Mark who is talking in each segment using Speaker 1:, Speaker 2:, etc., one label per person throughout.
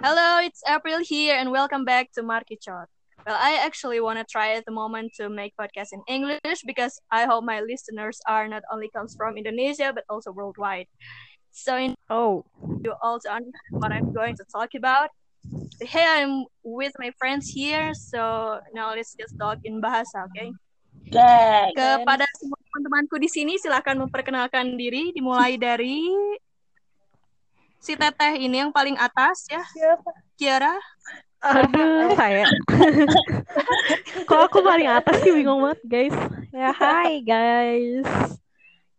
Speaker 1: Hello, it's April here, and welcome back to Market Chat. Well, I actually want to try at the moment to make podcast in English because I hope my listeners are not only comes from Indonesia but also worldwide. So in
Speaker 2: Oh,
Speaker 1: you also understand what I'm going to talk about. Hey, I'm with my friends here, so now let's just talk in bahasa, okay?
Speaker 3: Back.
Speaker 1: Kepada semua teman-temanku di sini, silakan memperkenalkan diri, dimulai dari si teteh ini yang paling atas ya,
Speaker 3: Siapa?
Speaker 1: Kiara.
Speaker 2: aduh saya. Kok aku paling atas sih bingung banget, guys. Ya, hai guys.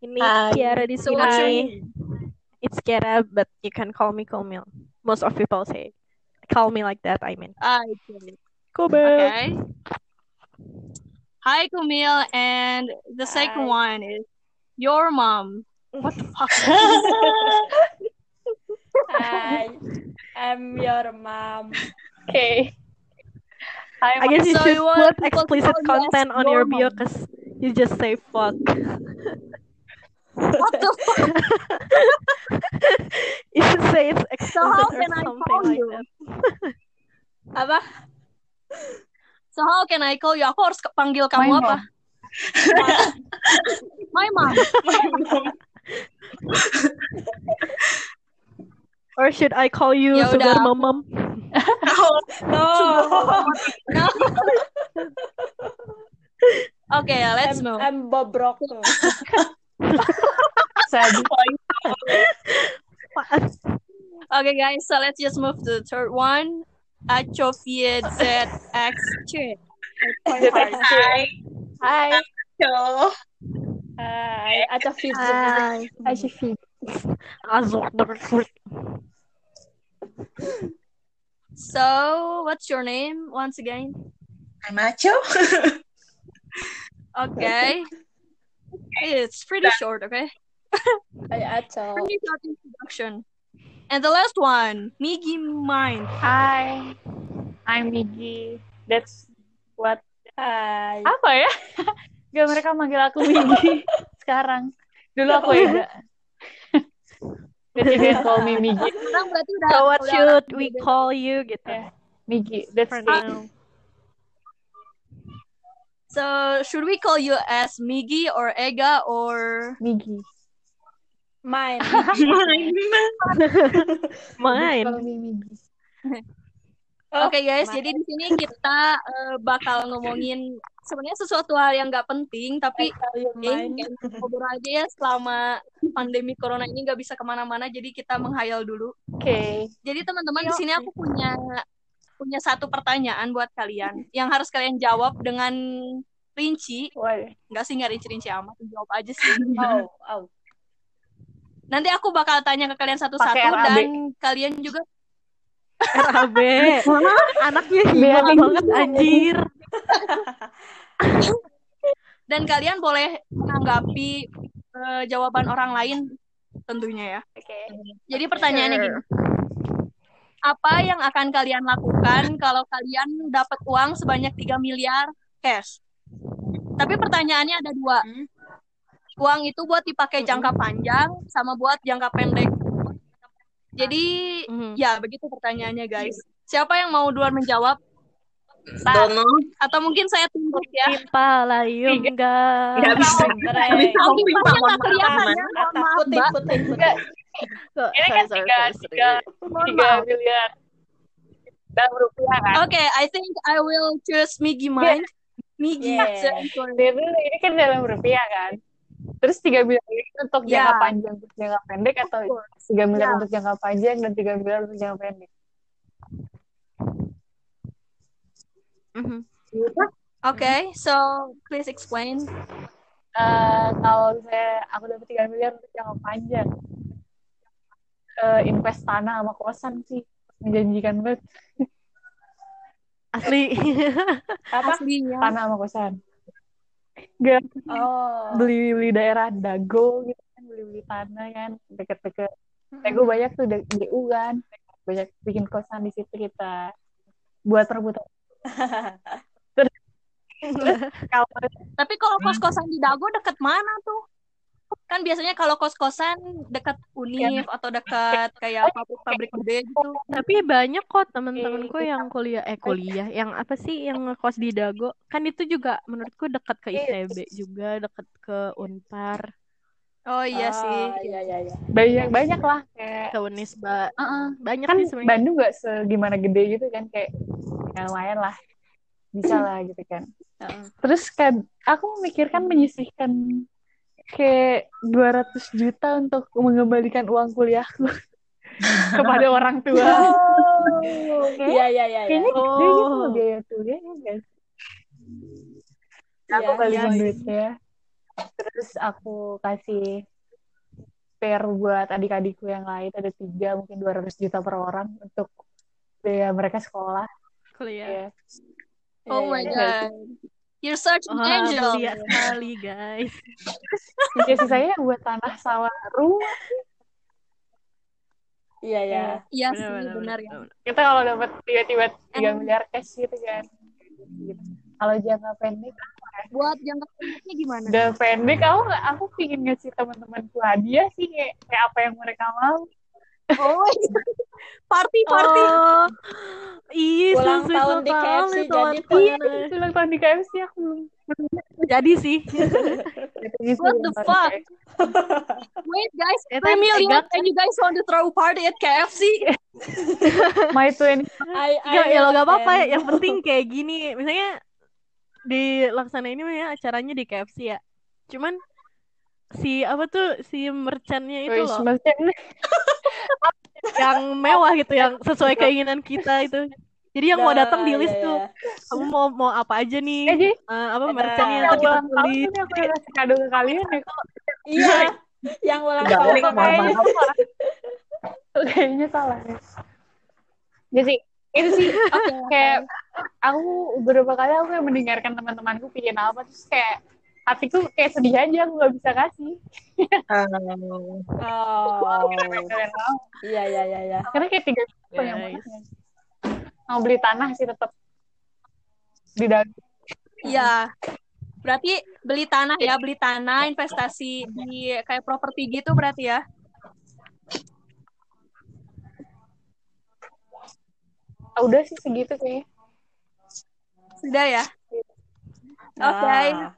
Speaker 2: Ini
Speaker 3: Hai.
Speaker 2: Kiara di
Speaker 1: So
Speaker 2: sini. It's Kiara, but you can call me Komil. Most of people say call me like that, I mean.
Speaker 1: Ah, okay.
Speaker 2: Komil.
Speaker 1: Okay. Hi, Kumil, and the second
Speaker 3: Hi.
Speaker 1: one is your mom. What the fuck?
Speaker 3: Hi. I'm your mom.
Speaker 4: Okay. Hi,
Speaker 2: I guess you
Speaker 1: So
Speaker 2: should
Speaker 1: you
Speaker 2: put explicit content on your bio
Speaker 1: mom.
Speaker 2: because you just say fuck.
Speaker 1: what the fuck?
Speaker 2: you should say it's
Speaker 1: So how
Speaker 2: explicit or
Speaker 1: can I call
Speaker 2: like
Speaker 1: you?
Speaker 2: that.
Speaker 3: Apa?
Speaker 1: So how can I call you? Aku harus panggil kamu
Speaker 4: My
Speaker 1: apa? My mom.
Speaker 2: Or should I call you
Speaker 1: Ya
Speaker 2: sugar mom?
Speaker 3: No.
Speaker 1: No. Okay, let's
Speaker 3: I'm,
Speaker 1: move.
Speaker 3: I'm Bobrok. tuh.
Speaker 4: Sad.
Speaker 1: Okay, guys, so let's just move to the third one. Atrophied ZX Chin.
Speaker 3: Hi. Hi.
Speaker 4: Hello.
Speaker 3: Hi. Aca Fit.
Speaker 2: Hi.
Speaker 4: Aja Fit.
Speaker 1: So, what's your name once again?
Speaker 4: I'm Macho.
Speaker 1: Okay. It's pretty short, okay?
Speaker 3: Hi Aca.
Speaker 1: Pretty short introduction. And the last one, Miggy Mind.
Speaker 4: Hi. I'm Migi. That's what
Speaker 3: Hi.
Speaker 4: apa ya? Gak mereka manggil aku Migi sekarang. Dulu aku Ega. Call me Migi.
Speaker 1: Sekarang berarti udah
Speaker 2: So what
Speaker 1: udah
Speaker 2: should we call you gitu?
Speaker 4: Yeah. Migi. That's
Speaker 2: For now.
Speaker 1: So, should we call you as Miggy or Ega or
Speaker 4: Migi.
Speaker 3: Mine.
Speaker 2: Mine.
Speaker 4: Call me
Speaker 3: Oh,
Speaker 1: Oke guys,
Speaker 3: mine.
Speaker 1: jadi di sini kita eh, bakal ngomongin sebenarnya sesuatu hal yang nggak penting, tapi kayak ngobrol aja ya selama pandemi corona ini nggak bisa ke mana-mana, jadi kita menghayal dulu.
Speaker 4: Oke.
Speaker 1: Jadi teman-teman di sini aku punya punya satu pertanyaan buat kalian yang harus kalian jawab dengan rinci, nggak sih nggak rinci-rinci amat, jawab aja sih.
Speaker 3: Oh, oh.
Speaker 1: Nanti aku bakal tanya ke kalian satu-satu dan kalian juga
Speaker 2: RAB. Anaknya hibah banget anjir.
Speaker 1: dan kalian boleh menanggapi eh, jawaban orang lain tentunya ya.
Speaker 3: Oke.
Speaker 1: Jadi pertanyaannya
Speaker 2: Sure.
Speaker 1: gini. Apa yang akan kalian lakukan kalau kalian dapat uang sebanyak 3 miliar cash? Tapi pertanyaannya ada dua.
Speaker 3: Hmm.
Speaker 1: Uang itu buat dipakai jangka panjang sama buat jangka pendek. Jadi
Speaker 2: Mhm.
Speaker 1: ya begitu pertanyaannya guys. Siapa yang mau duluan menjawab?
Speaker 4: Dono.
Speaker 1: Atau mungkin saya tunjuk ya.
Speaker 2: Pipa layung gas.
Speaker 4: Nggak bisa.
Speaker 1: Kelihatan
Speaker 3: maaf.
Speaker 1: ya. Maaf, Mbak.
Speaker 4: Enggak, ini kan tiga, tiga, tiga miliar dalam rupiah kan.
Speaker 1: Oke, I think I will choose Miggy Mind. Miggy
Speaker 3: Yeah.
Speaker 4: tuh ini kan dalam rupiah kan. Terus tiga miliar ini untuk
Speaker 1: Ya.
Speaker 4: jangka panjang untuk jangka pendek atau tiga miliar
Speaker 1: Ya.
Speaker 4: untuk jangka panjang dan tiga miliar untuk jangka pendek.
Speaker 2: Mhm.
Speaker 1: Okay, so please explain.
Speaker 4: Eh, kalau saya aku dapat tiga miliar untuk jangka panjang, eh, invest tanah sama kosan sih menjanjikan banget.
Speaker 2: Asli.
Speaker 3: Apa?
Speaker 1: Aslinya.
Speaker 4: Tanah sama kosan. Gak
Speaker 3: Oh.
Speaker 4: beli beli daerah dago gitu kan beli beli tanah kan deket-deket dago banyak tuh DU kan banyak bikin kosan di situ kita. Buat rebutan. Kalau
Speaker 1: Tapi kalau kos-kosan di Dago deket mana tuh? kan biasanya kalau kos-kosan dekat univ atau dekat kayak pabrik-pabrik gede gitu.
Speaker 2: Tapi banyak kok temen-temenku yang kuliah eh kuliah. Yang apa sih? Yang ngekos di Dago. Kan itu juga menurutku dekat ke ITB juga, dekat ke Unpar,
Speaker 1: Oh iya sih.
Speaker 3: Ah, Iya, iya, iya.
Speaker 4: banyak banyak lah kayak
Speaker 2: ke Unisba.
Speaker 4: Heeh.
Speaker 2: Banyak
Speaker 4: kan
Speaker 2: sih sebenarnya.
Speaker 4: Bandung nggak segimana gede gitu kan kayak ya lumayan lah bisa lah gitu kan
Speaker 3: Heeh.
Speaker 4: terus kan aku memikirkan menyisihkan kayak 200 juta untuk mengembalikan uang kuliahku kepada orang tua
Speaker 3: Oh, iya, iya, iya. iya.
Speaker 4: kayaknya
Speaker 2: Oh.
Speaker 4: gede gitu loh biaya kuliah ya guys aku
Speaker 3: Iya,
Speaker 4: balikin
Speaker 3: iya.
Speaker 4: duitnya terus aku kasih spare buat adik-adikku yang lain ada tiga mungkin 200 juta per orang untuk biaya mereka sekolah
Speaker 2: Kuliah.
Speaker 4: ya
Speaker 1: Oh my
Speaker 3: Iya, iya.
Speaker 1: god. You're such an
Speaker 2: Wah,
Speaker 1: angel.
Speaker 2: mulia sekali, guys.
Speaker 4: ya sisanya buat tanah sawah rumah
Speaker 3: Iya, iya.
Speaker 1: Iya sih,
Speaker 2: Benar,
Speaker 1: benar ya.
Speaker 4: kita kalau dapat tiba-tiba 3
Speaker 1: Emang-
Speaker 4: miliar cash gitu kan Gitu. kalau jangka pendek
Speaker 1: Buat jangka pendeknya gimana?
Speaker 4: udah pendek aku nggak aku pingin ngasih teman-temanku hadiah sih kayak, kayak apa yang mereka mau
Speaker 1: Oh, party party.
Speaker 2: Oh, ih,
Speaker 3: Ulang tahun di KFC jadi
Speaker 4: iya ulang tahun di KFC aku belum
Speaker 2: Jadi sih.
Speaker 1: What the fuck? Wait guys,
Speaker 2: Itu
Speaker 1: 3
Speaker 2: yang
Speaker 1: million
Speaker 2: tegak.
Speaker 1: and you guys want to throw a party at KFC?
Speaker 4: my 20
Speaker 3: I, I
Speaker 2: Ya, ya lo gak apa-apa ya. Yang penting kayak gini. Misalnya di laksana ini ya acaranya di KFC ya. Cuman si apa tuh si merchantnya itu
Speaker 4: Wih,
Speaker 2: loh.
Speaker 4: maksudnya
Speaker 2: yang mewah gitu yang sesuai keinginan kita itu. Jadi yang mau
Speaker 3: Nah,
Speaker 2: datang di list
Speaker 3: iya,
Speaker 2: tuh
Speaker 3: iya.
Speaker 2: kamu mau mau apa aja nih?
Speaker 4: Eh, jadi
Speaker 2: Eh, apa merchantnya
Speaker 4: yang
Speaker 2: kita
Speaker 4: tuh aku yang kasih kado ke kalian ya.
Speaker 3: Iya, yang ulang tahun
Speaker 4: kayaknya kayaknya salah ya. Jadi itu sih kayak aku beberapa kali aku kayak mendengarkan teman-temanku bikin apa terus kayak hatiku kayak sedih aja aku nggak bisa kasih
Speaker 3: Oh, iya, iya, iya, iya.
Speaker 4: karena kayak tiga juta banyak
Speaker 2: Guys.
Speaker 4: banget ya. mau beli tanah sih tetap di dalam
Speaker 1: Iya. Berarti beli tanah ya, beli tanah, investasi di kayak properti gitu berarti ya.
Speaker 4: Ah, udah sih segitu kayaknya
Speaker 1: Sudah ya. Okay.
Speaker 3: Ah.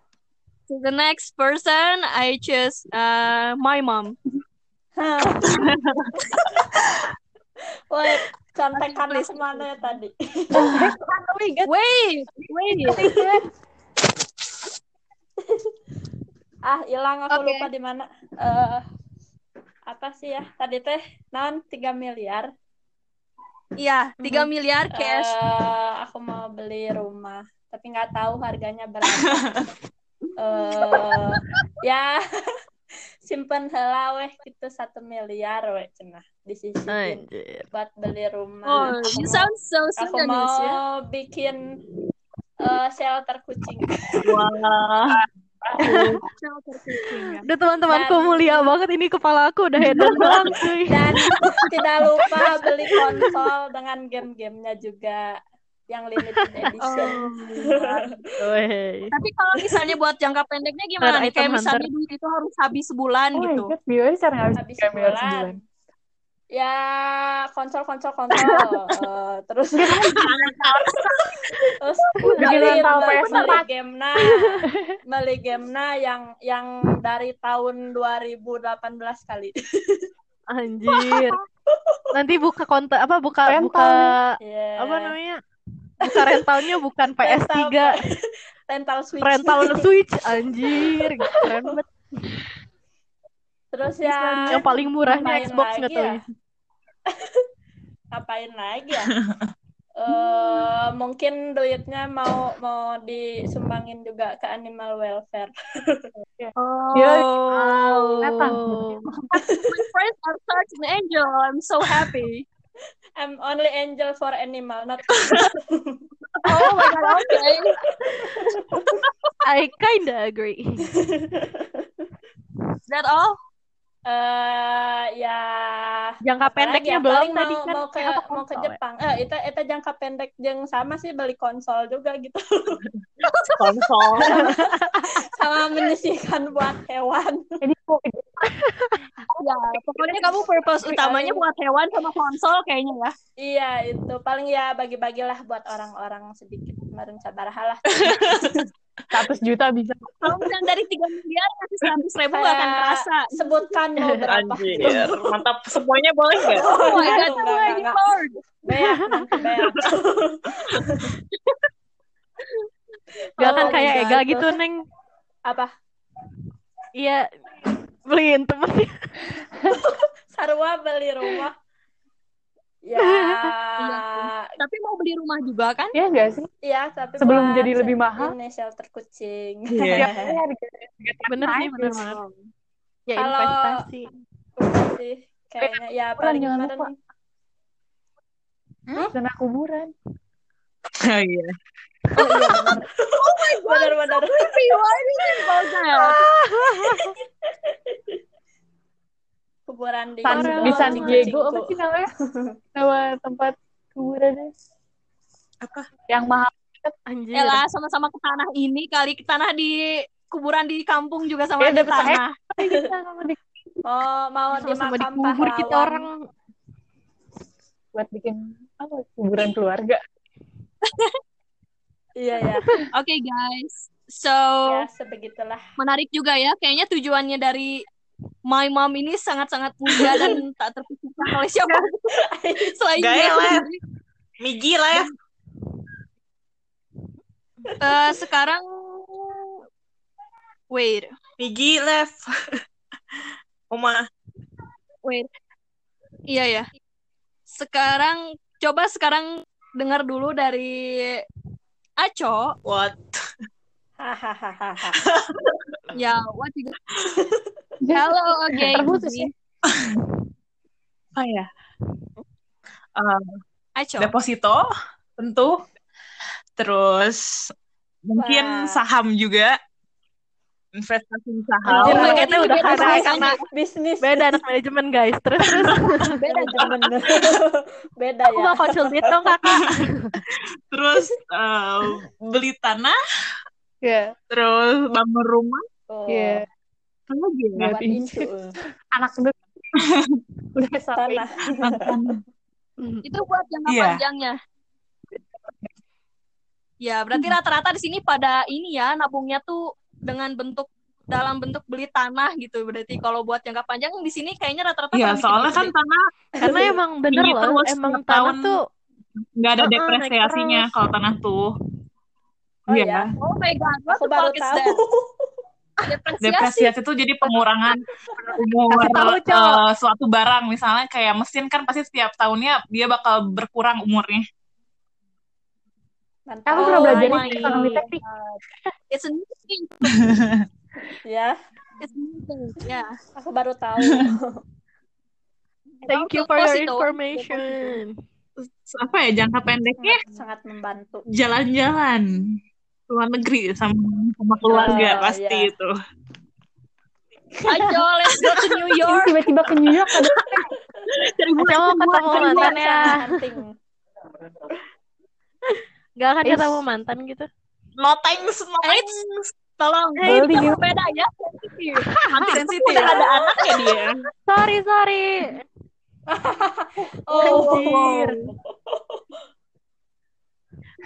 Speaker 1: So the next person I choose uh, my mom.
Speaker 3: Wait, contekannya ke mana ya tadi?
Speaker 1: Wait, wait.
Speaker 3: Ah, hilang aku
Speaker 1: Oke.
Speaker 3: lupa di mana. Eh, apa sih ya? Tadi teh non 3 miliar.
Speaker 1: Iya, 3 miliar cash.
Speaker 3: Eh, aku mau beli rumah, tapi nggak tahu harganya berapa. Eh, ya simpen heula weh gitu satu miliar weh cenah disisihin buat beli rumah.
Speaker 1: Oh,
Speaker 3: Aku
Speaker 1: you
Speaker 3: mau-
Speaker 1: sound so
Speaker 3: aku mau bikin eh, shelter kucing.
Speaker 1: Kucing ya.
Speaker 2: Udah teman-temanku
Speaker 3: Dan-
Speaker 2: mulia banget ini kepala aku udah hedon cuy.
Speaker 3: Dan tidak lupa beli konsol dengan game-gamenya juga yang limited edition.
Speaker 1: Oh.
Speaker 2: Weh.
Speaker 1: Tapi kalau misalnya buat jangka pendeknya gimana nih? Kayak
Speaker 2: item
Speaker 1: misalnya duit itu harus habis sebulan
Speaker 4: oh
Speaker 1: gitu.
Speaker 4: my god
Speaker 3: Habis
Speaker 4: miliar
Speaker 3: sebulan.
Speaker 4: sebulan
Speaker 3: Ya konsol-konsol konsol Eh, terus terus beli,
Speaker 4: rental
Speaker 3: beli,
Speaker 4: PS4.
Speaker 3: beli game nah beli game nah yang yang dari tahun 2018 kali
Speaker 2: Anjir. Nanti buka konten apa buka
Speaker 4: Rental.
Speaker 2: buka
Speaker 3: Iya.
Speaker 2: apa namanya? Buka rentalnya bukan PS3,
Speaker 3: Rental- rental switch
Speaker 2: rental Switch anjir. Keren banget.
Speaker 3: terus ya
Speaker 2: Yang paling murahnya Xbox nggak tahu.
Speaker 3: ya? ngapain lagi ya Eh, mungkin duitnya mau mau disumbangin juga ke animal welfare.
Speaker 1: Oh.
Speaker 2: Oh.
Speaker 4: Datang.
Speaker 1: My friends are such an angel. I'm so happy.
Speaker 3: I'm only angel for animal, not
Speaker 1: Oh my god, okay.
Speaker 2: I kinda agree.
Speaker 1: Is that all?
Speaker 3: Eh ya
Speaker 2: Jangka pendeknya
Speaker 3: ya,
Speaker 2: belum
Speaker 3: paling
Speaker 2: tadi
Speaker 3: mau
Speaker 2: kan
Speaker 3: mau ke mau ke
Speaker 2: ya?
Speaker 3: Jepang eh itu itu jangka pendek yang sama sih beli konsol juga gitu
Speaker 5: Konsol.
Speaker 3: sama menyisihkan buat hewan
Speaker 4: Jadi mau ke Jepang.
Speaker 1: Ya, pokoknya kamu purpose utamanya buat hewan sama konsol kayaknya ya.
Speaker 3: iya itu paling ya bagi-bagilah buat orang-orang sedikit meren sabaraha lah
Speaker 4: 100 juta bisa.
Speaker 1: Kalau misalnya dari 3 miliar kasih 100 ribu gak akan terasa.
Speaker 3: sebutkan mau berapa
Speaker 5: Anjir, mantap. Semuanya boleh nggak?
Speaker 1: Oh my god,
Speaker 3: Enggak,
Speaker 1: oh
Speaker 3: enggak,
Speaker 1: my
Speaker 3: enggak.
Speaker 1: lord.
Speaker 3: nanti beak
Speaker 2: Gak
Speaker 3: Oh
Speaker 2: kan
Speaker 3: my
Speaker 2: kayak. Ega gitu, Neng.
Speaker 3: apa
Speaker 2: Iya, beliin temennya.
Speaker 3: sarwa beli rumah ya
Speaker 1: Tapi mau beli rumah juga kan?
Speaker 4: Iya enggak sih?
Speaker 3: iya tapi
Speaker 4: Sebelum jadi lebih mahal.
Speaker 3: ini shelter kucing
Speaker 5: Iya.
Speaker 4: Ya, harga
Speaker 2: Bener sih, bener banget. Ya
Speaker 3: Kalau-
Speaker 2: investasi.
Speaker 3: sih kayaknya ya paling
Speaker 4: jangan
Speaker 3: kemarin
Speaker 4: lupa. Dana kuburan.
Speaker 5: Oh iya.
Speaker 3: oh iya benar benar benar kuburan di
Speaker 4: San,
Speaker 2: Orang-
Speaker 4: di San Diego apa sih namanya? Nama tempat kuburannya.
Speaker 5: Apa?
Speaker 4: Yang mahal.
Speaker 2: Anjir.
Speaker 1: Elah sama-sama ke tanah ini kali ke tanah di kuburan di kampung juga sama
Speaker 4: Ya,
Speaker 1: di tanah.
Speaker 4: Kita sama
Speaker 3: oh mau di
Speaker 2: Sama-sama
Speaker 3: makam
Speaker 2: dikubur kita
Speaker 3: pahlawan.
Speaker 2: orang.
Speaker 4: buat bikin apa kuburan keluarga.
Speaker 3: iya ya
Speaker 1: Oke guys. So,
Speaker 3: ya sebegitulah
Speaker 1: menarik juga ya. Kayaknya tujuannya dari My Mom ini sangat-sangat mulia dan tak terpikirkan oleh siapa selain
Speaker 5: Gak
Speaker 1: dia
Speaker 5: ya,
Speaker 1: sendiri.
Speaker 5: Migi lah ya.
Speaker 1: Eh, sekarang wait,
Speaker 5: Migi left. Oma.
Speaker 1: wait. Iya ya. Sekarang coba sekarang dengar dulu dari Aco.
Speaker 5: What?
Speaker 3: hahaha
Speaker 1: Ya, what you Hello again.
Speaker 4: Terputus ya.
Speaker 5: Apa ya? Eh,
Speaker 1: Aco.
Speaker 5: deposito tentu. Terus mungkin
Speaker 3: Wah.
Speaker 5: saham juga. Investasi saham.
Speaker 1: Oh God,
Speaker 2: udah karena karena
Speaker 3: bisnis
Speaker 2: beda anak manajemen guys. Terus terus
Speaker 3: beda temen beda
Speaker 2: aku
Speaker 3: ya
Speaker 2: mau konsultit dong kakak.
Speaker 5: Terus eh, beli tanah.
Speaker 4: Iya.
Speaker 5: Terus bangun rumah.
Speaker 3: oh,
Speaker 4: Iya.
Speaker 5: Apa lagi ya?
Speaker 3: buat insu
Speaker 4: Anak udah udah sampai
Speaker 3: tanah
Speaker 1: Itu buat jangka
Speaker 5: Iya.
Speaker 1: panjangnya. Ya, berarti rata-rata di sini pada ini ya, nabungnya tuh dengan bentuk dalam bentuk beli tanah gitu. Berarti kalau buat jangka panjang di sini kayaknya rata-rata
Speaker 5: Iya,
Speaker 1: bikin
Speaker 5: soalnya kan
Speaker 1: gede.
Speaker 5: tanah
Speaker 2: Karena emang bener loh,
Speaker 5: terus
Speaker 2: emang
Speaker 5: tahun.
Speaker 2: tuh
Speaker 5: nggak ada
Speaker 2: naik
Speaker 5: depresiasinya kalau tanah tuh.
Speaker 3: Oh
Speaker 5: Iya.
Speaker 3: ya,
Speaker 1: Oh my god, what
Speaker 3: aku
Speaker 1: the
Speaker 3: baru
Speaker 1: fuck is
Speaker 3: tahu.
Speaker 1: Depresiasi.
Speaker 5: Depresiasi itu jadi pengurangan umur
Speaker 2: tahu,
Speaker 5: eh, suatu barang. Misalnya kayak mesin kan pasti setiap tahunnya dia bakal berkurang umurnya.
Speaker 3: Mantap.
Speaker 4: Aku pernah
Speaker 1: Oh
Speaker 4: belajar ekonomi teknik.
Speaker 1: It's a new thing.
Speaker 3: Ya,
Speaker 1: It's a new thing. Yeah.
Speaker 3: aku baru tahu.
Speaker 2: Thank you for your information.
Speaker 5: Apa ya jangka pendeknya
Speaker 3: sangat, sangat membantu.
Speaker 5: jalan-jalan luar negeri sama sama keluarga
Speaker 3: Oh,
Speaker 5: pasti
Speaker 3: iya.
Speaker 5: itu.
Speaker 1: Ayo, let's go to New York.
Speaker 4: tiba-tiba ke New York ada
Speaker 2: Aca mau ketemu mantan ya.
Speaker 3: Hunting.
Speaker 2: Gak akan ketemu mantan gitu.
Speaker 5: No thanks, no thanks.
Speaker 1: Tolong,
Speaker 2: Hey,
Speaker 4: Bali.
Speaker 1: kan beda ya. Sensitif.
Speaker 5: Nanti
Speaker 1: Sensitif.
Speaker 5: udah ada anaknya dia.
Speaker 2: Sorry, sorry.
Speaker 3: Oh,
Speaker 2: Anjir.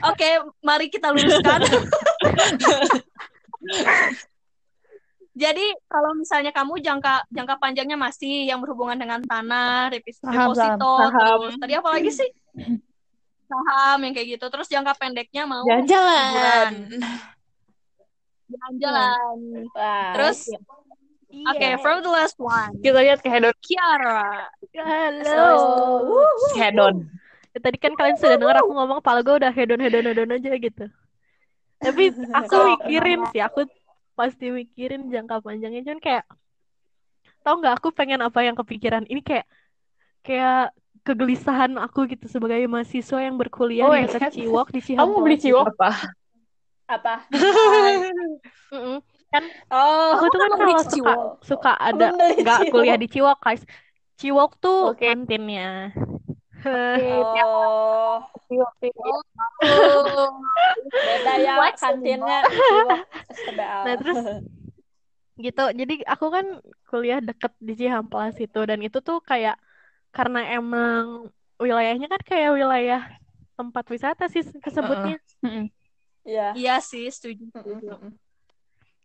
Speaker 1: Oke, mari kita luruskan. Jadi kalau misalnya kamu jangka jangka panjangnya masih yang berhubungan dengan tanah, repis-
Speaker 4: Saham,
Speaker 1: deposito,
Speaker 5: saham.
Speaker 1: terus tadi apa lagi sih? Saham yang kayak gitu. Terus jangka pendeknya mau
Speaker 5: Jalan-jalan.
Speaker 1: jalan-jalan. Terus oke, from the last one,
Speaker 4: kita lihat ke hedon.
Speaker 1: Kiara.
Speaker 2: Halo.
Speaker 3: Oh,
Speaker 5: Hedon.
Speaker 2: Ya, tadi kan kalian sudah dengar aku ngomong kepala gue udah hedon hedon hedon aja gitu. Tapi aku mikirin sih, aku pasti mikirin jangka panjangnya cuman kayak tau nggak aku pengen apa yang kepikiran ini kayak kayak kegelisahan aku gitu sebagai mahasiswa yang berkuliah
Speaker 4: Oh
Speaker 2: di dekat
Speaker 4: God.
Speaker 2: Ciwok di
Speaker 4: Kamu mau beli. Ciwok?
Speaker 5: Apa?
Speaker 3: apa?
Speaker 2: Mm-mm.
Speaker 3: Oh,
Speaker 2: Aku tuh kan kalau suka
Speaker 1: Ciwok.
Speaker 2: suka ada nggak kuliah di Ciwok guys. Ciwok tuh
Speaker 4: Oke.
Speaker 2: kantinnya.
Speaker 3: Oh,
Speaker 1: Oh.
Speaker 3: beda ya kantinnya.
Speaker 2: Nah, terus gitu. Jadi aku kan kuliah deket di Cihamplas itu dan itu tuh kayak karena emang wilayahnya kan kayak wilayah tempat wisata sih kesebutnya.
Speaker 3: Iya.
Speaker 1: Iya sih, setuju.
Speaker 3: Mm-mm.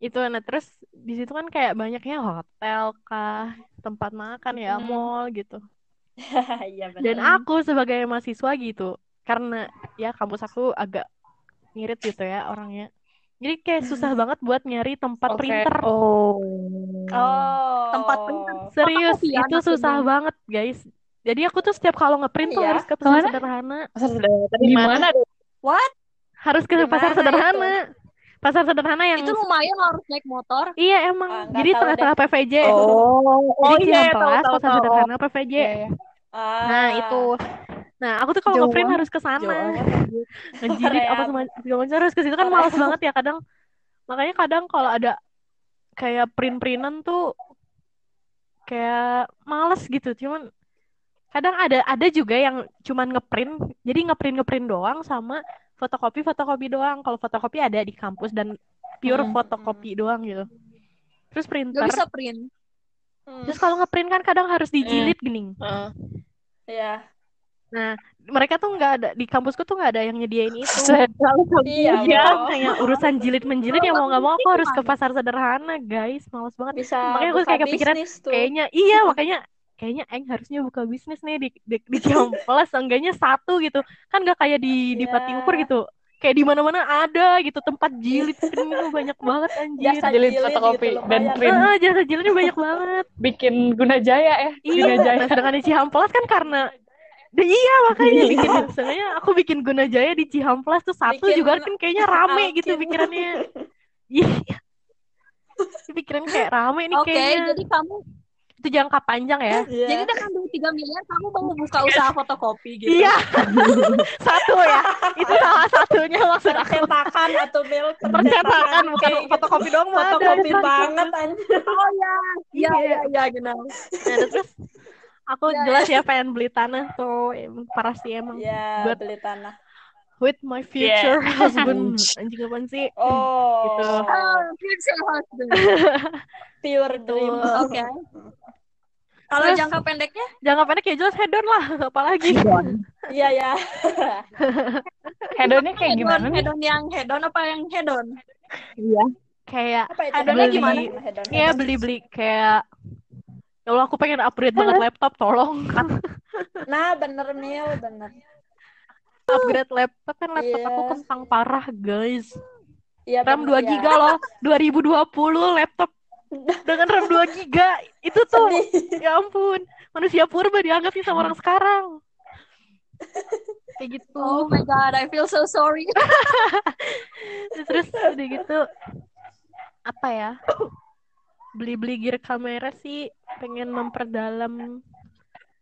Speaker 2: Itu nah terus di situ kan kayak banyaknya hotel kah, tempat makan ya, mall gitu. Dan
Speaker 3: benar.
Speaker 2: aku sebagai mahasiswa gitu, karena ya kampus aku agak ngirit gitu ya orangnya. Jadi kayak susah banget buat nyari tempat
Speaker 4: Oke.
Speaker 2: printer.
Speaker 4: Oh.
Speaker 3: Oh.
Speaker 1: Tempat printer.
Speaker 2: Serius,
Speaker 1: Fotokopian
Speaker 2: itu susah
Speaker 1: maksudnya.
Speaker 2: banget, guys. Jadi aku tuh setiap kalau ngeprint tuh
Speaker 3: Iya.
Speaker 2: harus ke pasar sederhana.
Speaker 4: Tadi di mana?
Speaker 1: What?
Speaker 2: Harus ke
Speaker 3: Di
Speaker 2: pasar sederhana. Pasar sederhana yang
Speaker 1: Itu lumayan lo harus naik motor.
Speaker 2: Iya emang.
Speaker 3: Nggak
Speaker 2: Jadi tengah-tengah PVJ.
Speaker 4: Oh, oh
Speaker 2: Jadi
Speaker 4: iya, tahu
Speaker 2: Cihamplas,
Speaker 4: tahu
Speaker 2: pasar
Speaker 4: tahu.
Speaker 2: sederhana PVJ.
Speaker 4: Iya, iya.
Speaker 3: Ah.
Speaker 2: Nah, itu. Nah, aku tuh kalau ngeprint harus ke sana. Ngejilid apa sama segala macam harus ke situ kan
Speaker 3: Korea.
Speaker 2: males banget ya kadang. Makanya kadang kalau ada kayak print-printan tuh kayak males gitu. Cuman kadang ada ada juga yang cuman ngeprint. Jadi ngeprint ngeprint doang sama fotokopi fotokopi doang. Kalau fotokopi ada di kampus dan pure
Speaker 4: Hmm.
Speaker 2: fotokopi doang gitu. Terus
Speaker 1: Gak
Speaker 2: printer.
Speaker 1: bisa print.
Speaker 3: Hmm.
Speaker 2: Terus kalau ngeprint kan kadang harus dijilid gening.
Speaker 4: Heeh.
Speaker 3: Iya.
Speaker 2: Nah, mereka tuh nggak ada di kampusku tuh nggak ada yang nyediain itu.
Speaker 3: Iya,
Speaker 2: Jadi kan
Speaker 3: bro.
Speaker 2: kayak urusan jilid menjilid ya mau nggak mau aku harus ke pasar sederhana guys males banget
Speaker 3: Bisa
Speaker 2: makanya aku kayak kepikiran
Speaker 3: bisnis tuh.
Speaker 2: kayaknya iya makanya kayaknya Eng harusnya buka bisnis nih di di, di Ciamplas enggaknya satu gitu kan nggak kayak di di
Speaker 3: Iya.
Speaker 2: Patiukur gitu kayak di mana-mana ada gitu tempat jilid print itu banyak banget anjir
Speaker 3: Jasa
Speaker 4: Jilid
Speaker 3: jilid
Speaker 4: fotokopi
Speaker 3: gitu,
Speaker 4: dan print.
Speaker 2: Heeh, jasa jilidnya banyak banget
Speaker 4: Bikin guna jaya ya.
Speaker 2: iya
Speaker 4: Guna jaya.
Speaker 2: nah sedangkan di Cihamplas kan karena Nah, iya makanya bikin sebenarnya aku bikin Guna Jaya di Cihamplas tuh satu
Speaker 3: Bikin
Speaker 2: juga kan kayaknya rame gitu pikirannya. Iya. Pikiran kayak rame nih
Speaker 1: Oke,
Speaker 2: kayaknya.
Speaker 1: jadi kamu
Speaker 2: Itu jangka panjang ya.
Speaker 3: Iya.
Speaker 1: jadi dengan duit 3 miliar kamu mau buka usaha fotokopi gitu.
Speaker 2: Iya. satu ya. Itu salah satunya maksud aku.
Speaker 3: percetakan atau mil
Speaker 2: Percetakan bukan
Speaker 3: gitu.
Speaker 2: fotokopi doang mah ada.
Speaker 3: fotokopi banget anjir.
Speaker 1: Oh ya. Iya, iya, iya, genau.
Speaker 2: Nah, terus aku
Speaker 1: Ya,
Speaker 2: jelas ya pengen beli tanah tuh emang parah sih emang
Speaker 3: Ya,
Speaker 2: Buat-
Speaker 3: beli tanah.
Speaker 2: with my future husband anjing apaan sih
Speaker 3: Oh,
Speaker 2: Gitu.
Speaker 1: Oh, future husband.
Speaker 3: pure dream.
Speaker 1: Oke. Kalau jangka pendeknya
Speaker 2: jangka pendek ya jelas hedon lah apalagi
Speaker 3: Iya ya.
Speaker 4: Hedonnya kayak
Speaker 1: hedon,
Speaker 4: gimana nih?
Speaker 1: hedon yang hedon apa yang hedon?
Speaker 2: kayak
Speaker 3: Apa itu?
Speaker 1: Hedonnya
Speaker 2: beli
Speaker 1: gimana?
Speaker 2: Iya beli-beli kayak Ya Allah aku pengen upgrade banget laptop tolong
Speaker 3: Nah, bener Mil, bener.
Speaker 2: upgrade laptop kan laptop
Speaker 3: Iya.
Speaker 2: aku kentang parah guys
Speaker 3: Iya,
Speaker 2: RAM 2
Speaker 3: bener, ya.
Speaker 2: giga loh 2020 laptop dengan RAM 2 giga itu tuh
Speaker 3: Sedih.
Speaker 2: ya ampun manusia purba dianggapnya sama orang sekarang kayak gitu
Speaker 1: Oh my god, I feel so sorry.
Speaker 2: terus udah gitu apa ya beli-beli gear kamera sih pengen memperdalam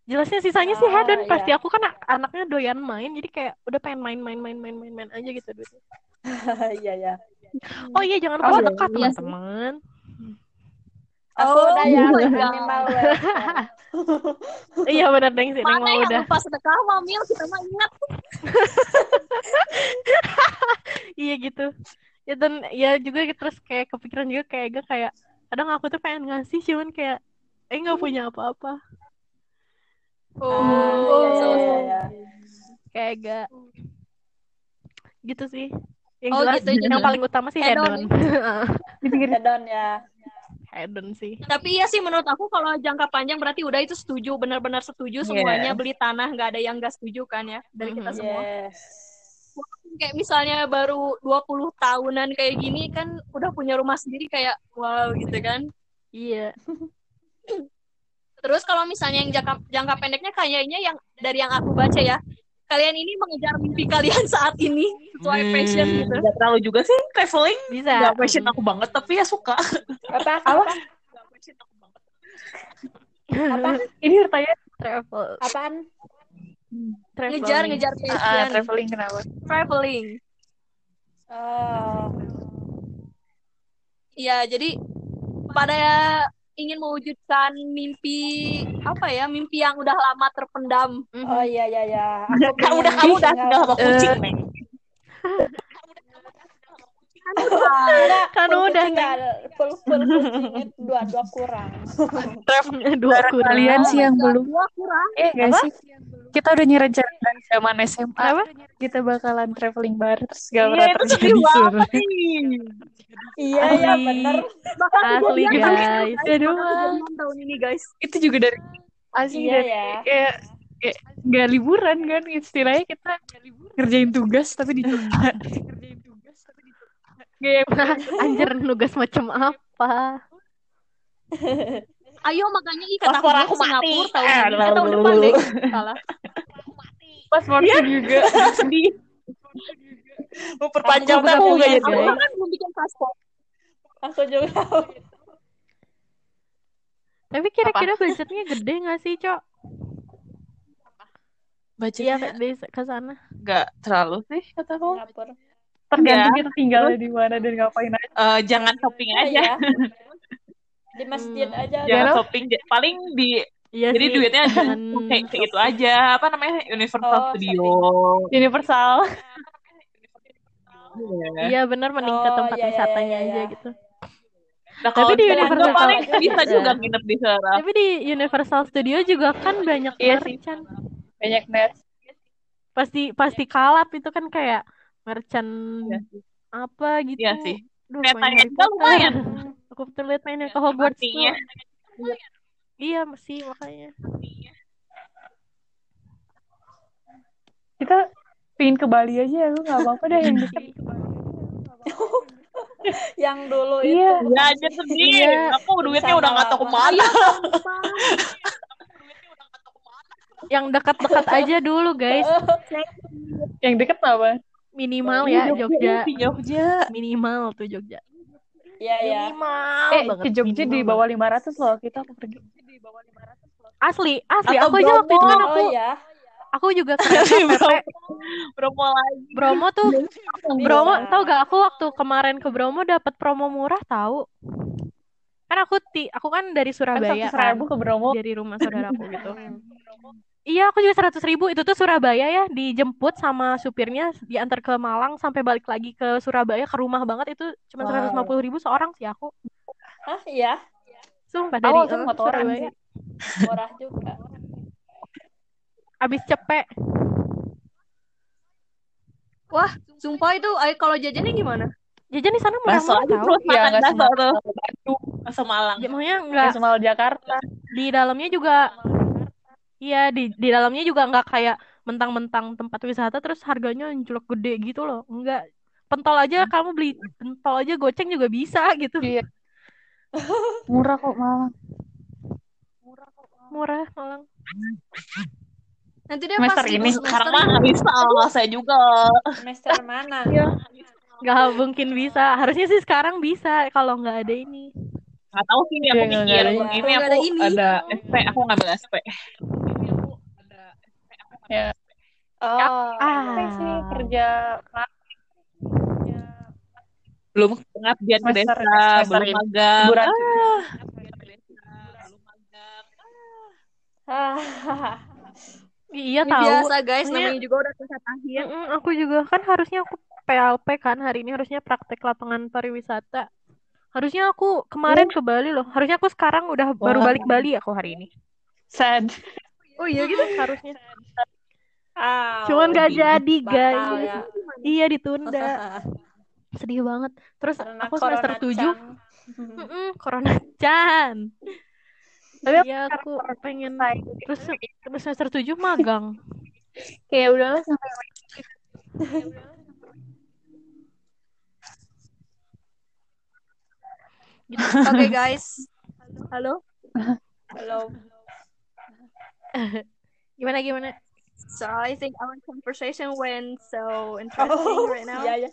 Speaker 2: jelasnya sisanya sih
Speaker 3: Ah,
Speaker 2: hedon
Speaker 3: iya.
Speaker 2: pasti aku kan anaknya doyan main jadi kayak udah pengen main main main main main main aja gitu duitnya
Speaker 3: Iya, ya.
Speaker 2: oh iya jangan
Speaker 3: Oh,
Speaker 2: lupa
Speaker 3: iya,
Speaker 2: sedekah
Speaker 1: iya sih.
Speaker 2: teman-teman
Speaker 3: Aku
Speaker 1: Oh
Speaker 3: udah ya
Speaker 1: God.
Speaker 3: minimal WFH.
Speaker 2: iya benar deng sih Neng mau
Speaker 1: yang
Speaker 2: udah
Speaker 1: lupa sedekah mamil kita mah ingat.
Speaker 2: iya gitu ya dan ya juga terus kayak kepikiran juga kayak gak kayak kadang aku tuh pengen ngasih cuman kayak eh nggak punya apa-apa
Speaker 1: Oh,
Speaker 3: iya, iya, iya.
Speaker 2: kayak gak gitu sih yang
Speaker 1: Oh,
Speaker 2: jelas
Speaker 1: gitu,
Speaker 2: yang paling utama sih
Speaker 1: hedon
Speaker 2: Hedon
Speaker 3: ya.
Speaker 2: Hedon sih
Speaker 1: Tapi iya sih menurut aku kalau jangka panjang berarti udah itu setuju, benar-benar setuju semuanya beli tanah, nggak ada yang nggak setuju kan ya dari kita
Speaker 2: Mhm.
Speaker 1: semua.
Speaker 3: Yes.
Speaker 1: Kayak misalnya baru 20 tahunan kayak gini kan udah punya rumah sendiri kayak wow gitu kan.
Speaker 2: iya
Speaker 1: Terus kalau misalnya yang jangka, jangka pendeknya kayaknya yang dari yang aku baca ya, kalian ini mengejar mimpi kalian saat ini sesuai
Speaker 5: Hmm,
Speaker 1: passion gitu.
Speaker 5: Gak terlalu juga sih traveling.
Speaker 2: bisa
Speaker 5: Gak passion aku banget, tapi ya suka.
Speaker 3: Apa?
Speaker 5: Apa? Gak passion aku banget.
Speaker 3: Apa?
Speaker 4: Ini bertanya
Speaker 2: travel
Speaker 3: Apaan?
Speaker 2: traveling.
Speaker 1: Ngejar ngejar
Speaker 4: ah,
Speaker 1: passion,
Speaker 4: traveling kenapa?
Speaker 1: traveling.
Speaker 3: Oh,
Speaker 1: ya jadi pada ingin mewujudkan mimpi apa ya mimpi yang udah lama terpendam
Speaker 3: Oh iya iya iya. Aku
Speaker 5: Kamu udah kamu udah tinggal sama kucing.
Speaker 2: Kan
Speaker 3: full
Speaker 2: udah,
Speaker 3: kucing nggak ada. full full dua dua kurang.
Speaker 2: Dua kurang.
Speaker 4: Kalian sih yang belum.
Speaker 1: dua kurang
Speaker 4: Eh, gak sih? Kita udah nyerencana dari zaman SMA.
Speaker 2: Apa?
Speaker 4: Kita bakalan traveling bareng terus gak
Speaker 5: Iya,
Speaker 4: pernah
Speaker 5: itu
Speaker 4: terjadi suruh.
Speaker 3: Iya iya
Speaker 2: Asli.
Speaker 3: bener.
Speaker 2: Asli guys.
Speaker 4: Ya
Speaker 1: kejadian tahun ini guys
Speaker 4: Itu juga dari asli
Speaker 3: Iya
Speaker 4: dari
Speaker 3: ya.
Speaker 4: kayak kayak nggak liburan kan istilahnya kita ngerjain tugas tapi tugas tapi kayak
Speaker 2: Anjir nugas macam apa?
Speaker 1: ayo makanya ih kata
Speaker 5: Paspor
Speaker 1: aku
Speaker 5: aku
Speaker 1: ke Singapura
Speaker 5: mati.
Speaker 1: tahun
Speaker 5: Eh,
Speaker 1: ini eh, tahun depan deh salah
Speaker 4: paspornya juga
Speaker 5: Sedih. Mau perpanjang
Speaker 2: Aku juga
Speaker 5: tahun
Speaker 2: punya,
Speaker 5: gak jadi.
Speaker 1: aku kan belum bikin paspor
Speaker 3: Aku juga.
Speaker 2: Tapi kira-kira budgetnya gede gak sih, Cok? Iya,
Speaker 5: Budgetnya
Speaker 2: di ke sana.
Speaker 5: nggak terlalu sih kata aku.
Speaker 3: Singapura.
Speaker 4: Tergantung kita tinggalnya di mana dan ngapain aja
Speaker 5: Eh, jangan shopping
Speaker 3: Oh,
Speaker 5: aja.
Speaker 3: iya. Di masjid
Speaker 2: Hmm.
Speaker 3: aja.
Speaker 5: Jangan
Speaker 4: Jangan.
Speaker 5: shopping. Paling di
Speaker 2: Iya
Speaker 5: jadi
Speaker 2: sih.
Speaker 5: duitnya
Speaker 2: Jangan
Speaker 5: kayak kayak itu aja. Apa namanya? Universal
Speaker 3: Oh,
Speaker 5: Studio.
Speaker 4: universal
Speaker 5: Iya.
Speaker 2: Iya benar mending ke
Speaker 3: Oh,
Speaker 2: tempat
Speaker 3: iya, iya,
Speaker 2: wisatanya
Speaker 3: iya, iya.
Speaker 2: aja gitu.
Speaker 5: Nah,
Speaker 2: Tapi di Universal
Speaker 5: paling bisa
Speaker 2: juga.
Speaker 5: nginep di sana.
Speaker 2: Tapi di Universal Studio juga kan banyak
Speaker 4: Iya
Speaker 2: merchant.
Speaker 4: banyak net
Speaker 2: Pasti pasti kalap itu kan kayak merchant
Speaker 5: Iya sih.
Speaker 2: apa gitu.
Speaker 5: Iya sih.
Speaker 2: Duh, main Harry Potter.
Speaker 5: lumayan.
Speaker 2: Aku betul lihat mainnya ke Hogwarts
Speaker 5: Artinya.
Speaker 2: tuh. Iya sih makanya.
Speaker 4: kita pingin ke Bali aja lu nggak apa-apa deh yang deket
Speaker 3: Yang dulu
Speaker 4: Iya.
Speaker 3: itu.
Speaker 5: Ya aja sedih.
Speaker 2: Iya.
Speaker 5: Aku duitnya udah nggak tahu ke mana.
Speaker 2: Yang dekat-dekat aja dulu guys.
Speaker 4: yang deket apa
Speaker 2: Minimal ya Jogja.
Speaker 5: Di Jogja.
Speaker 2: Minimal tuh Jogja.
Speaker 3: Iya iya.
Speaker 2: Minimal
Speaker 4: eh
Speaker 2: banget.
Speaker 4: ke Jogja di bawah
Speaker 2: banget.
Speaker 4: 500 loh kita aku pergi
Speaker 2: Asli, asli.
Speaker 5: Atau
Speaker 2: aku aja waktu itu kan aku
Speaker 3: Oh iya.
Speaker 2: aku juga ke.
Speaker 5: Bromo lagi.
Speaker 2: Bromo tuh
Speaker 3: Bisa.
Speaker 2: Bromo tau gak aku waktu kemarin ke Bromo dapat promo murah tahu kan aku ti aku kan dari
Speaker 4: kan
Speaker 2: Surabaya kan
Speaker 4: ribu ke Bromo
Speaker 2: dari rumah saudaraku gitu iya aku juga seratus ribu itu tuh Surabaya ya dijemput sama supirnya diantar ke Malang sampai balik lagi ke Surabaya ke rumah banget itu cuma seratus lima puluh ribu seorang sih aku
Speaker 3: Hah iya.
Speaker 2: sumpah dari eh,
Speaker 4: motoran
Speaker 2: Surabaya
Speaker 4: sih.
Speaker 3: Murah juga.
Speaker 2: abis cepet
Speaker 1: wah sumpah itu ay, kalau jajannya gimana
Speaker 2: jajan di sana murah-murah
Speaker 5: aja
Speaker 2: tahu
Speaker 5: terus
Speaker 4: Iya,
Speaker 5: makan
Speaker 4: nggak
Speaker 5: bakso
Speaker 4: semua.
Speaker 5: tuh. Bandung. Malang.
Speaker 2: Ya, maksudnya
Speaker 4: nggak
Speaker 2: nggak
Speaker 4: semal Jakarta
Speaker 2: di dalamnya juga iya di di dalamnya juga nggak kayak mentang-mentang tempat wisata terus harganya anjlok gede gitu loh enggak pentol aja kamu beli pentol aja goceng juga bisa gitu
Speaker 4: Iya. murah kok malah
Speaker 2: murah malang
Speaker 1: nanti dia
Speaker 4: Semester
Speaker 1: pas
Speaker 4: ini,
Speaker 5: Sekarang mah nggak bisa. Saya juga.
Speaker 3: Semester mana?
Speaker 2: nggak mungkin bisa harusnya sih sekarang bisa kalau nggak ada ini
Speaker 5: Nggak tahu sih. Aku
Speaker 4: Iya, nggak
Speaker 5: mikir.
Speaker 4: ada.
Speaker 5: Ini aku
Speaker 1: ini.
Speaker 5: ada SP. Aku ngambil SP.
Speaker 3: Oh.
Speaker 2: ah
Speaker 4: Apa sih kerja
Speaker 5: Belum pengabdian ke desa.
Speaker 4: semester
Speaker 5: Belum
Speaker 4: ini.
Speaker 5: magang.
Speaker 4: liburan
Speaker 5: Ah. Belum magang.
Speaker 3: Ah.
Speaker 2: iya tahu
Speaker 1: biasa guys namanya juga udah tingkat akhir
Speaker 2: Mm-mm, aku juga kan harusnya aku PLP kan hari ini harusnya praktek lapangan pariwisata harusnya aku kemarin ke Bali loh harusnya aku sekarang udah baru
Speaker 4: Wah.
Speaker 2: balik Bali aku hari ini
Speaker 4: sad
Speaker 1: oh iya gitu
Speaker 2: harusnya Cuman gak jadi guys.
Speaker 3: ya.
Speaker 2: iya ditunda. Sedih banget. Terus
Speaker 3: Karena
Speaker 2: aku semester tujuh.
Speaker 3: Chan.
Speaker 2: Mm-mm, corona Chan.
Speaker 4: Tapi aku
Speaker 2: iya aku pengen
Speaker 4: selesai.
Speaker 2: terus terus semester tujuh magang.
Speaker 4: Kayak udahlah sampai
Speaker 2: gitu
Speaker 1: oke guys. Halo?
Speaker 3: Halo.
Speaker 2: gimana gimana
Speaker 1: so I think our conversation went so interesting
Speaker 3: Oh,
Speaker 1: right now
Speaker 3: Iya, iya.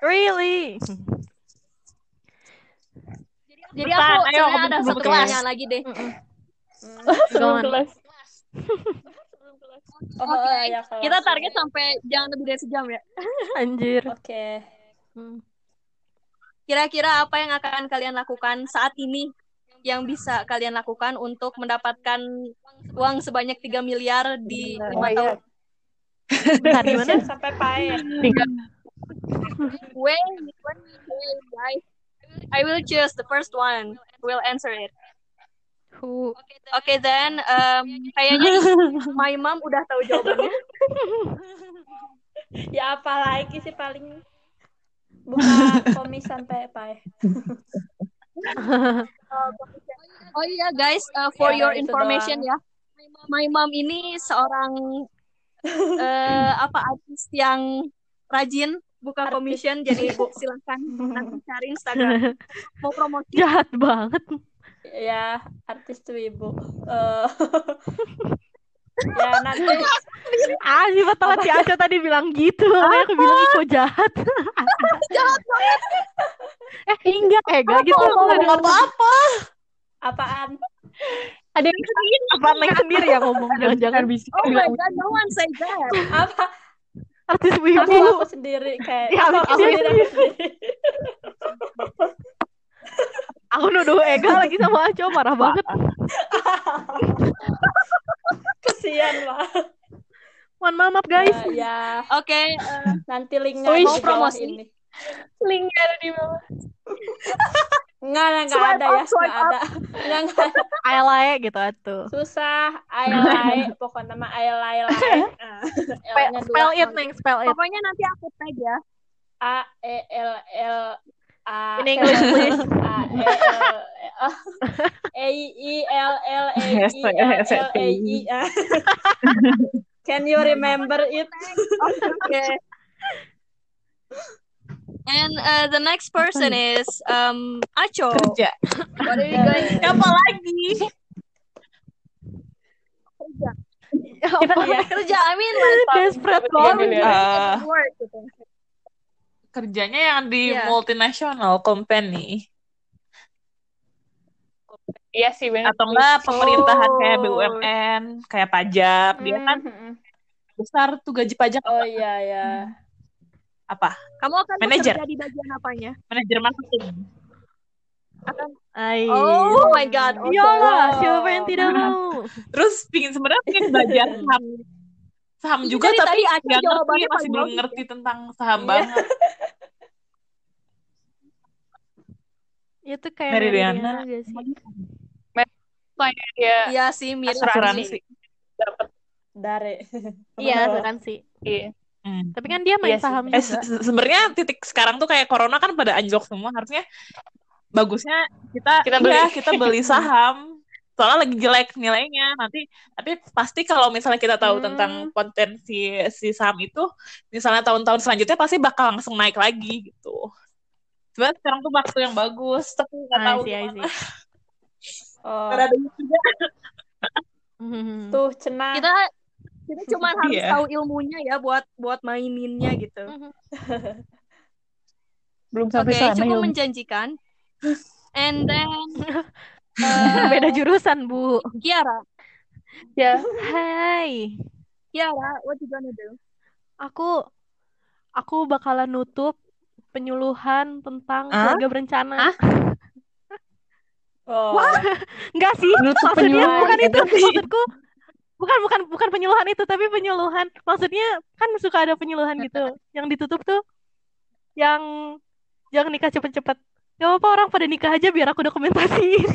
Speaker 2: really
Speaker 1: jadi
Speaker 5: Cepetan,
Speaker 1: aku
Speaker 5: ayo
Speaker 1: ada
Speaker 5: sebelum
Speaker 1: satu
Speaker 5: kelas.
Speaker 1: pertanyaan lagi deh.
Speaker 3: Hmm.
Speaker 4: sebelum kelas
Speaker 3: Oh,
Speaker 1: Oke,
Speaker 3: ya, kelas.
Speaker 1: kita target sampai jangan lebih dari sejam ya
Speaker 2: anjir
Speaker 3: Oke.
Speaker 2: Hmm.
Speaker 1: Kira-kira apa yang akan kalian lakukan saat ini yang bisa kalian lakukan untuk mendapatkan uang sebanyak 3 miliar di
Speaker 4: Oh,
Speaker 1: lima
Speaker 4: iya.
Speaker 1: tahun?
Speaker 2: Bentar, gimana?
Speaker 3: Siap sampai pae.
Speaker 4: Tiga.
Speaker 1: Wait, wait, wait, guys. I will choose the first one. Will answer it.
Speaker 2: Who-
Speaker 1: Oke, then um, kayaknya my mom udah tahu jawabannya.
Speaker 3: Ya apa lagi sih paling buka komis sampai pae.
Speaker 1: Oh iya guys, uh, for
Speaker 3: Ya,
Speaker 1: your information
Speaker 3: doang.
Speaker 1: ya, my mom ini seorang eh, apa artis yang rajin buka
Speaker 3: Artis.
Speaker 1: commission, jadi silahkan nanti cari Instagram mau promosi.
Speaker 2: Jahat banget.
Speaker 3: Ya, artis tuh ibu. Eh, ya nanti
Speaker 2: Ah, si telat si Aco tadi bilang gitu. Aku bilang Iko jahat. jahat banget. Eh, enggak. Eh, enggak gitu. Aku
Speaker 5: apa-apa.
Speaker 3: apaan?
Speaker 4: Ada yang
Speaker 2: Apa Neng sendiri yang ngomong. Jangan-jangan
Speaker 4: bisik
Speaker 1: Oh my god, no one say that.
Speaker 3: Apa?
Speaker 2: artis
Speaker 3: Aku
Speaker 2: wibu.
Speaker 3: aku sendiri kayak
Speaker 2: Ya,
Speaker 3: aku,
Speaker 2: aku
Speaker 3: aku sendiri aku sendiri.
Speaker 2: Aku nuduh Ega lagi sama Aco. Parah banget.
Speaker 3: Kesian lah.
Speaker 2: Mohon maaf, maaf, guys.
Speaker 3: Ya, ya,
Speaker 1: Oke, eh,
Speaker 3: nanti linknya
Speaker 1: mau promosi?
Speaker 3: ini.
Speaker 4: Linknya ada di bawah.
Speaker 3: Enggak, enggak, enggak
Speaker 1: Swipe
Speaker 3: ada
Speaker 1: up,
Speaker 3: ya, enggak ada. Enggak, enggak ada.
Speaker 2: Ayalae gitu atuh.
Speaker 3: Susah, ayalai, pokoknya nama ayalai lah. Nah,
Speaker 2: Spell, it. Neng. Spell it.
Speaker 1: pokoknya nanti aku tag ya.
Speaker 3: A E L L A
Speaker 2: In English, please.
Speaker 3: A E L L L A I L L A I Can you remember it?
Speaker 1: Okay. And uh, the next person is um Acho.
Speaker 5: Kerja.
Speaker 1: What are you to
Speaker 5: Siapa lagi?
Speaker 3: Iya.
Speaker 1: kerja? I mean like
Speaker 2: Desperate
Speaker 3: Iya,
Speaker 2: banget.
Speaker 3: iya.
Speaker 1: Work gitu.
Speaker 5: kerjanya yang di
Speaker 1: Iya.
Speaker 5: multinational company
Speaker 4: Iya sih benar.
Speaker 5: atau enggak pemerintahan kayak
Speaker 1: Oh.
Speaker 5: BUMN, kayak pajak. Dia kan
Speaker 3: Mhm.
Speaker 5: besar tuh gaji pajak
Speaker 3: Oh iya ya.
Speaker 5: Apa?
Speaker 1: Kamu akan
Speaker 5: Manager.
Speaker 1: bekerja di bagian apanya?
Speaker 5: Manajer marketing.
Speaker 2: Ay.
Speaker 1: Oh my god.
Speaker 3: Oh,
Speaker 2: Iyalah,
Speaker 3: wow.
Speaker 2: siapa yang tidak mau?
Speaker 5: Terus pingin sebenarnya pingin belajar saham saham
Speaker 1: Ini
Speaker 5: juga
Speaker 1: dari
Speaker 5: tapi
Speaker 1: tadi
Speaker 5: nggak ngerti masih belum ngerti tentang saham
Speaker 3: Iya.
Speaker 5: banget.
Speaker 2: Itu kayak
Speaker 5: Meridiana.
Speaker 2: Meridiana gak sih?
Speaker 4: Soalnya dia
Speaker 1: Iya sih, mirip
Speaker 5: Asuransi.
Speaker 4: dapat
Speaker 3: Dare.
Speaker 2: Iya, asuransi.
Speaker 4: iya.
Speaker 5: Hmm.
Speaker 2: Tapi kan dia main
Speaker 4: Iya sih.
Speaker 2: saham
Speaker 5: Eh,
Speaker 2: juga.
Speaker 5: se- se- sebenarnya titik sekarang tuh kayak corona kan pada anjlok semua harusnya bagusnya kita
Speaker 4: Kita
Speaker 5: iya,
Speaker 4: beli.
Speaker 5: kita beli saham soalnya lagi jelek nilainya nanti tapi pasti kalau misalnya kita tahu
Speaker 2: Hmm.
Speaker 5: tentang potensi si saham itu misalnya tahun-tahun selanjutnya pasti bakal langsung naik lagi gitu sebenarnya sekarang tuh waktu yang bagus tapi nggak
Speaker 2: I
Speaker 5: tahu
Speaker 2: see, I
Speaker 5: gimana.
Speaker 2: see.
Speaker 3: Oh,
Speaker 5: juga.
Speaker 2: Mhm.
Speaker 3: tuh cenah.
Speaker 1: Kita kita cuma harus
Speaker 5: Iya.
Speaker 1: tahu ilmunya ya buat buat maininnya gitu.
Speaker 2: Mhm.
Speaker 4: Belum sampai sana
Speaker 1: cukup
Speaker 4: ya.
Speaker 1: menjanjikan. And then uh,
Speaker 2: Beda jurusan, Bu.
Speaker 1: Kiara,
Speaker 4: Ya.
Speaker 2: Hai.
Speaker 1: Kiara, what you gonna do?
Speaker 2: Aku aku bakalan nutup penyuluhan tentang
Speaker 5: Hah?
Speaker 2: keluarga berencana.
Speaker 3: Oh.
Speaker 2: Enggak sih,
Speaker 4: Nutup
Speaker 2: maksudnya
Speaker 3: penyuluhan.
Speaker 2: bukan itu maksudku. Bukan bukan bukan penyuluhan itu, tapi penyuluhan. Maksudnya kan suka ada penyuluhan gitu. Yang ditutup tuh yang jangan nikah cepet-cepet. Gak apa-apa orang pada nikah aja biar aku dokumentasiin.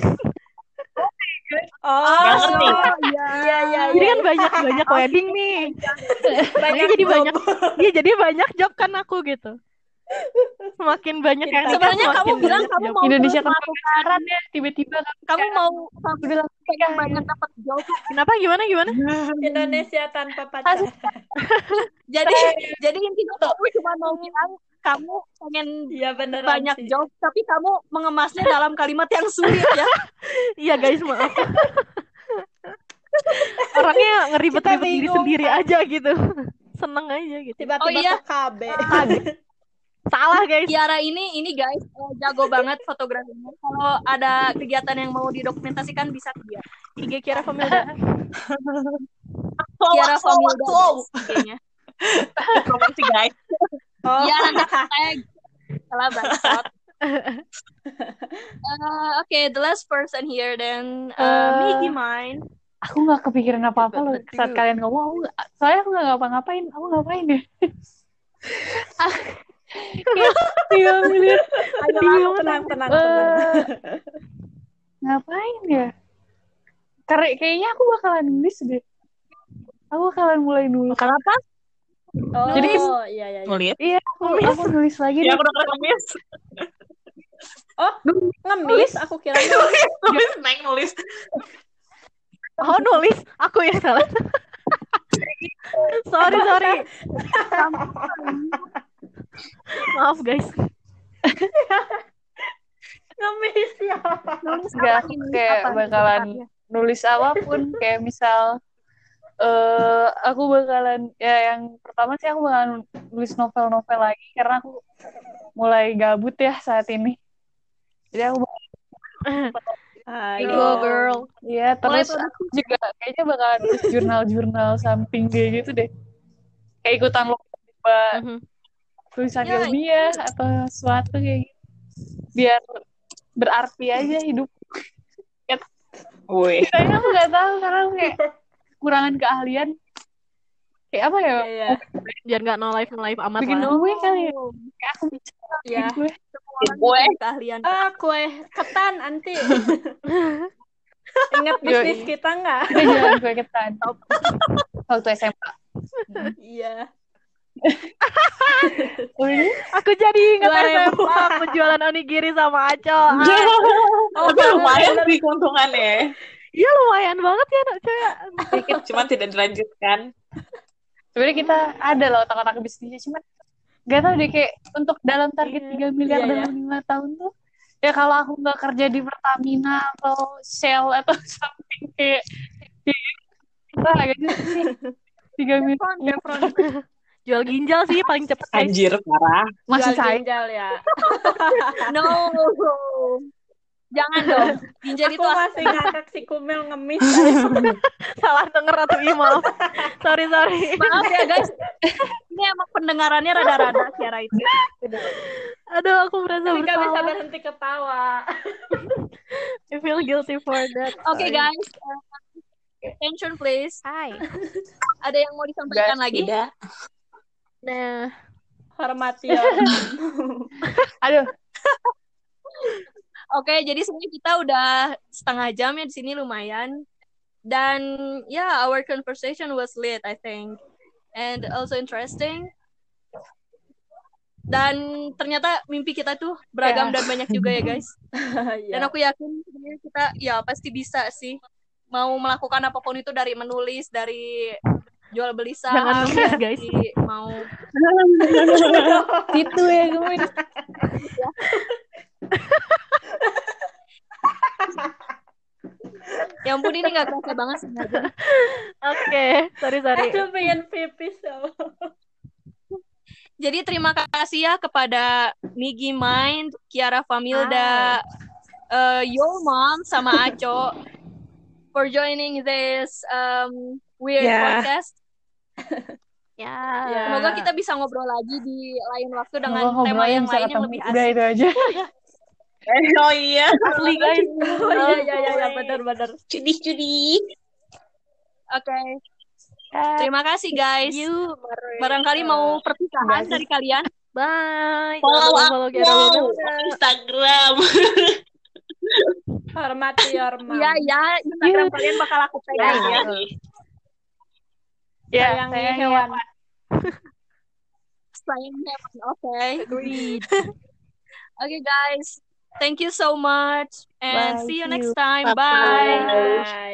Speaker 3: Oh,
Speaker 5: Nggak ngerti.
Speaker 3: iya iya iya.
Speaker 2: Jadi kan banyak banyak wedding nih.
Speaker 3: Banyak
Speaker 2: jadi banyak Iya, jadi banyak job kan aku gitu. Semakin banyak yang
Speaker 1: Sebenarnya kamu
Speaker 2: semakin
Speaker 1: bilang
Speaker 2: banyak
Speaker 1: kamu
Speaker 2: job.
Speaker 1: mau
Speaker 4: Indonesia kan pacaran ya tiba-tiba
Speaker 1: kamu mau
Speaker 4: langsung
Speaker 1: pengen
Speaker 4: nikah.
Speaker 1: banget dapat job.
Speaker 2: Kenapa gimana gimana?
Speaker 3: Indonesia tanpa pacar.
Speaker 1: Jadi jadi intinya kamu cuma mau bilang kamu pengen
Speaker 3: beneran
Speaker 1: banyak
Speaker 3: sih.
Speaker 1: job tapi kamu mengemasnya dalam kalimat yang sulit ya.
Speaker 2: Iya guys, maaf. Orangnya ngeribet-ribet diri sendiri aja gitu. Seneng aja gitu.
Speaker 3: Tiba-tiba
Speaker 1: Oh, iya.
Speaker 3: ke KB.
Speaker 2: Salah guys.
Speaker 1: Kiara ini ini guys eh, jago banget fotografinya. Kalau ada kegiatan yang mau didokumentasikan bisa ke dia.
Speaker 2: IG Kiara Familda.
Speaker 1: Kiara Familda IG-nya.
Speaker 5: Promosi guys.
Speaker 3: Oh.
Speaker 1: Iya nanti tag. Salah bangsat. Uh, okay, the last person here then uh,
Speaker 4: Eh,
Speaker 1: mine.
Speaker 4: Aku nggak kepikiran apa-apa loh saat kalian ngomong. Aku, soalnya aku nggak ngapa-ngapain. Aku ngapain ya? Ah, kayak tiga miliar.
Speaker 3: Ayo,
Speaker 4: Bingung.
Speaker 3: aku tenang, tenang, tenang.
Speaker 4: Eh, ngapain ya? Karena kayaknya aku bakalan nulis deh. Aku bakalan mulai nulis.
Speaker 5: Kenapa?
Speaker 3: Oh,
Speaker 4: Jadi
Speaker 3: iya, iya, iya.
Speaker 5: Nulis.
Speaker 4: Iya, aku, aku nulis lagi
Speaker 5: Ya
Speaker 4: deh.
Speaker 5: aku udah ngemis.
Speaker 3: Oh, ngemis. Aku kira nulis.
Speaker 5: Nulis, naik nulis.
Speaker 2: Oh nulis, aku yang salah. sorry sorry. Maaf guys.
Speaker 3: ngemis ya.
Speaker 4: Enggak, aku kayak bakalan nulis apa pun. Kayak misal, eh aku bakalan, ya yang pertama sih aku bakalan nulis novel-novel lagi. Karena aku mulai gabut ya saat ini. Jadi aku
Speaker 3: Ayo.
Speaker 2: Go girl.
Speaker 4: Iya,
Speaker 1: Mulai
Speaker 4: terus aku juga kayaknya bakalan nulis jurnal-jurnal samping kayak gitu deh. Kayak ikutan lomba
Speaker 2: Mhm.
Speaker 4: Tulisan
Speaker 1: Ya.
Speaker 4: ilmiah atau sesuatu kayak gitu. Biar berarti aja hidup.
Speaker 5: Wih.
Speaker 4: Kayaknya aku nggak tahu karena aku kayak kurangan keahlian. Kayak apa ya?
Speaker 3: Iya, iya.
Speaker 2: Biar nggak no life no life amat
Speaker 4: Bikin
Speaker 2: lah.
Speaker 4: kue kali ya. Kayak aku bicara
Speaker 3: Iya.
Speaker 4: bikin kue.
Speaker 5: Gue.
Speaker 1: keahlian.
Speaker 3: Ah, kue ketan, anti. Ingat bisnis kita nggak?
Speaker 4: Kita jualan kue ketan. Waktu SMA.
Speaker 3: Iya.
Speaker 4: Ini?
Speaker 2: Aku jadi ingat. SMA penjualan onigiri sama Aco.
Speaker 3: Oh,
Speaker 5: Tapi
Speaker 3: bener,
Speaker 5: lumayan sih keuntungannya.
Speaker 2: Iya lumayan banget ya nak coy.
Speaker 5: Sedikit, cuman tidak dilanjutkan.
Speaker 4: Sebenarnya kita ada loh otak-otak bisnisnya, cuman gak tau deh kayak untuk dalam target 3 miliar
Speaker 3: Iya,
Speaker 4: dalam lima tahun tuh ya kalau aku nggak kerja di Pertamina atau Shell atau something kayak kayak kita agak susah sih 3 miliar
Speaker 2: Jual ginjal sih paling cepet guys.
Speaker 5: Anjir, parah.
Speaker 4: masih
Speaker 3: Jual ginjal ya.
Speaker 1: No. Jangan dong. Ginjal
Speaker 3: Aku
Speaker 1: itu
Speaker 3: masih ngakak si Kumel ngemis.
Speaker 2: Salah denger atau maaf. sorry sorry.
Speaker 1: maaf ya guys. Ini emang pendengarannya rada-rada Kiara itu.
Speaker 2: Aduh aku merasa
Speaker 3: Tapi nggak bisa
Speaker 2: bersalah.
Speaker 3: berhenti ketawa.
Speaker 2: I feel guilty for that.
Speaker 1: Oke guys. Uh, attention please.
Speaker 2: Hai.
Speaker 1: Ada yang mau disampaikan lagi?
Speaker 5: Tidak.
Speaker 2: Nah,
Speaker 3: Hormati ya.
Speaker 4: aduh
Speaker 1: Oke, jadi sebenarnya kita udah setengah jam ya di sini lumayan. Dan ya, yeah, our conversation was lit, I think. And also interesting. Dan ternyata mimpi kita tuh beragam
Speaker 3: Ya.
Speaker 1: dan banyak juga ya, guys.
Speaker 3: Iya.
Speaker 1: Dan aku yakin sebenarnya kita ya pasti bisa sih mau melakukan apa pun itu dari menulis, dari jual beli
Speaker 2: Jangan
Speaker 1: saham,
Speaker 2: nulis, guys.
Speaker 1: dari mau
Speaker 4: gitu ya gue
Speaker 1: Ya ampun ini gak kerasa banget sebenarnya.
Speaker 2: oke. Sorry sorry.
Speaker 3: Aduh pengen pipis ya.
Speaker 1: Jadi terima kasih ya kepada Migi Mind, Kiara Familda, uh, your mom sama Aco for joining this um, weird
Speaker 5: Yeah.
Speaker 1: podcast.
Speaker 2: Ya.
Speaker 3: Ya.
Speaker 1: Semoga kita bisa ngobrol lagi di lain waktu dengan
Speaker 4: Semoga
Speaker 1: tema yang lain yang lebih
Speaker 4: udah
Speaker 1: asik.
Speaker 4: itu aja
Speaker 5: Eh, oh iya.
Speaker 2: Asli guys.
Speaker 3: Oh iya iya iya iya, benar-benar.
Speaker 5: Cudi-cudi.
Speaker 1: Oke. Terima kasih guys.
Speaker 2: You.
Speaker 1: Barangkali mau perpisahan dari kalian.
Speaker 2: Bye.
Speaker 5: Follow
Speaker 2: follow. Familda.
Speaker 5: Instagram.
Speaker 3: Hormati mom.
Speaker 1: Iya ya, Instagram kalian bakal aku pegang ya.
Speaker 4: Ya
Speaker 3: Sayangi
Speaker 4: saya
Speaker 3: hewan.
Speaker 1: Sayang heaven, oke. Agreed. okay guys, thank you so much and
Speaker 2: Bye.
Speaker 1: see you next
Speaker 2: you.
Speaker 1: time.
Speaker 5: Bye-bye.
Speaker 1: Bye.
Speaker 3: Bye.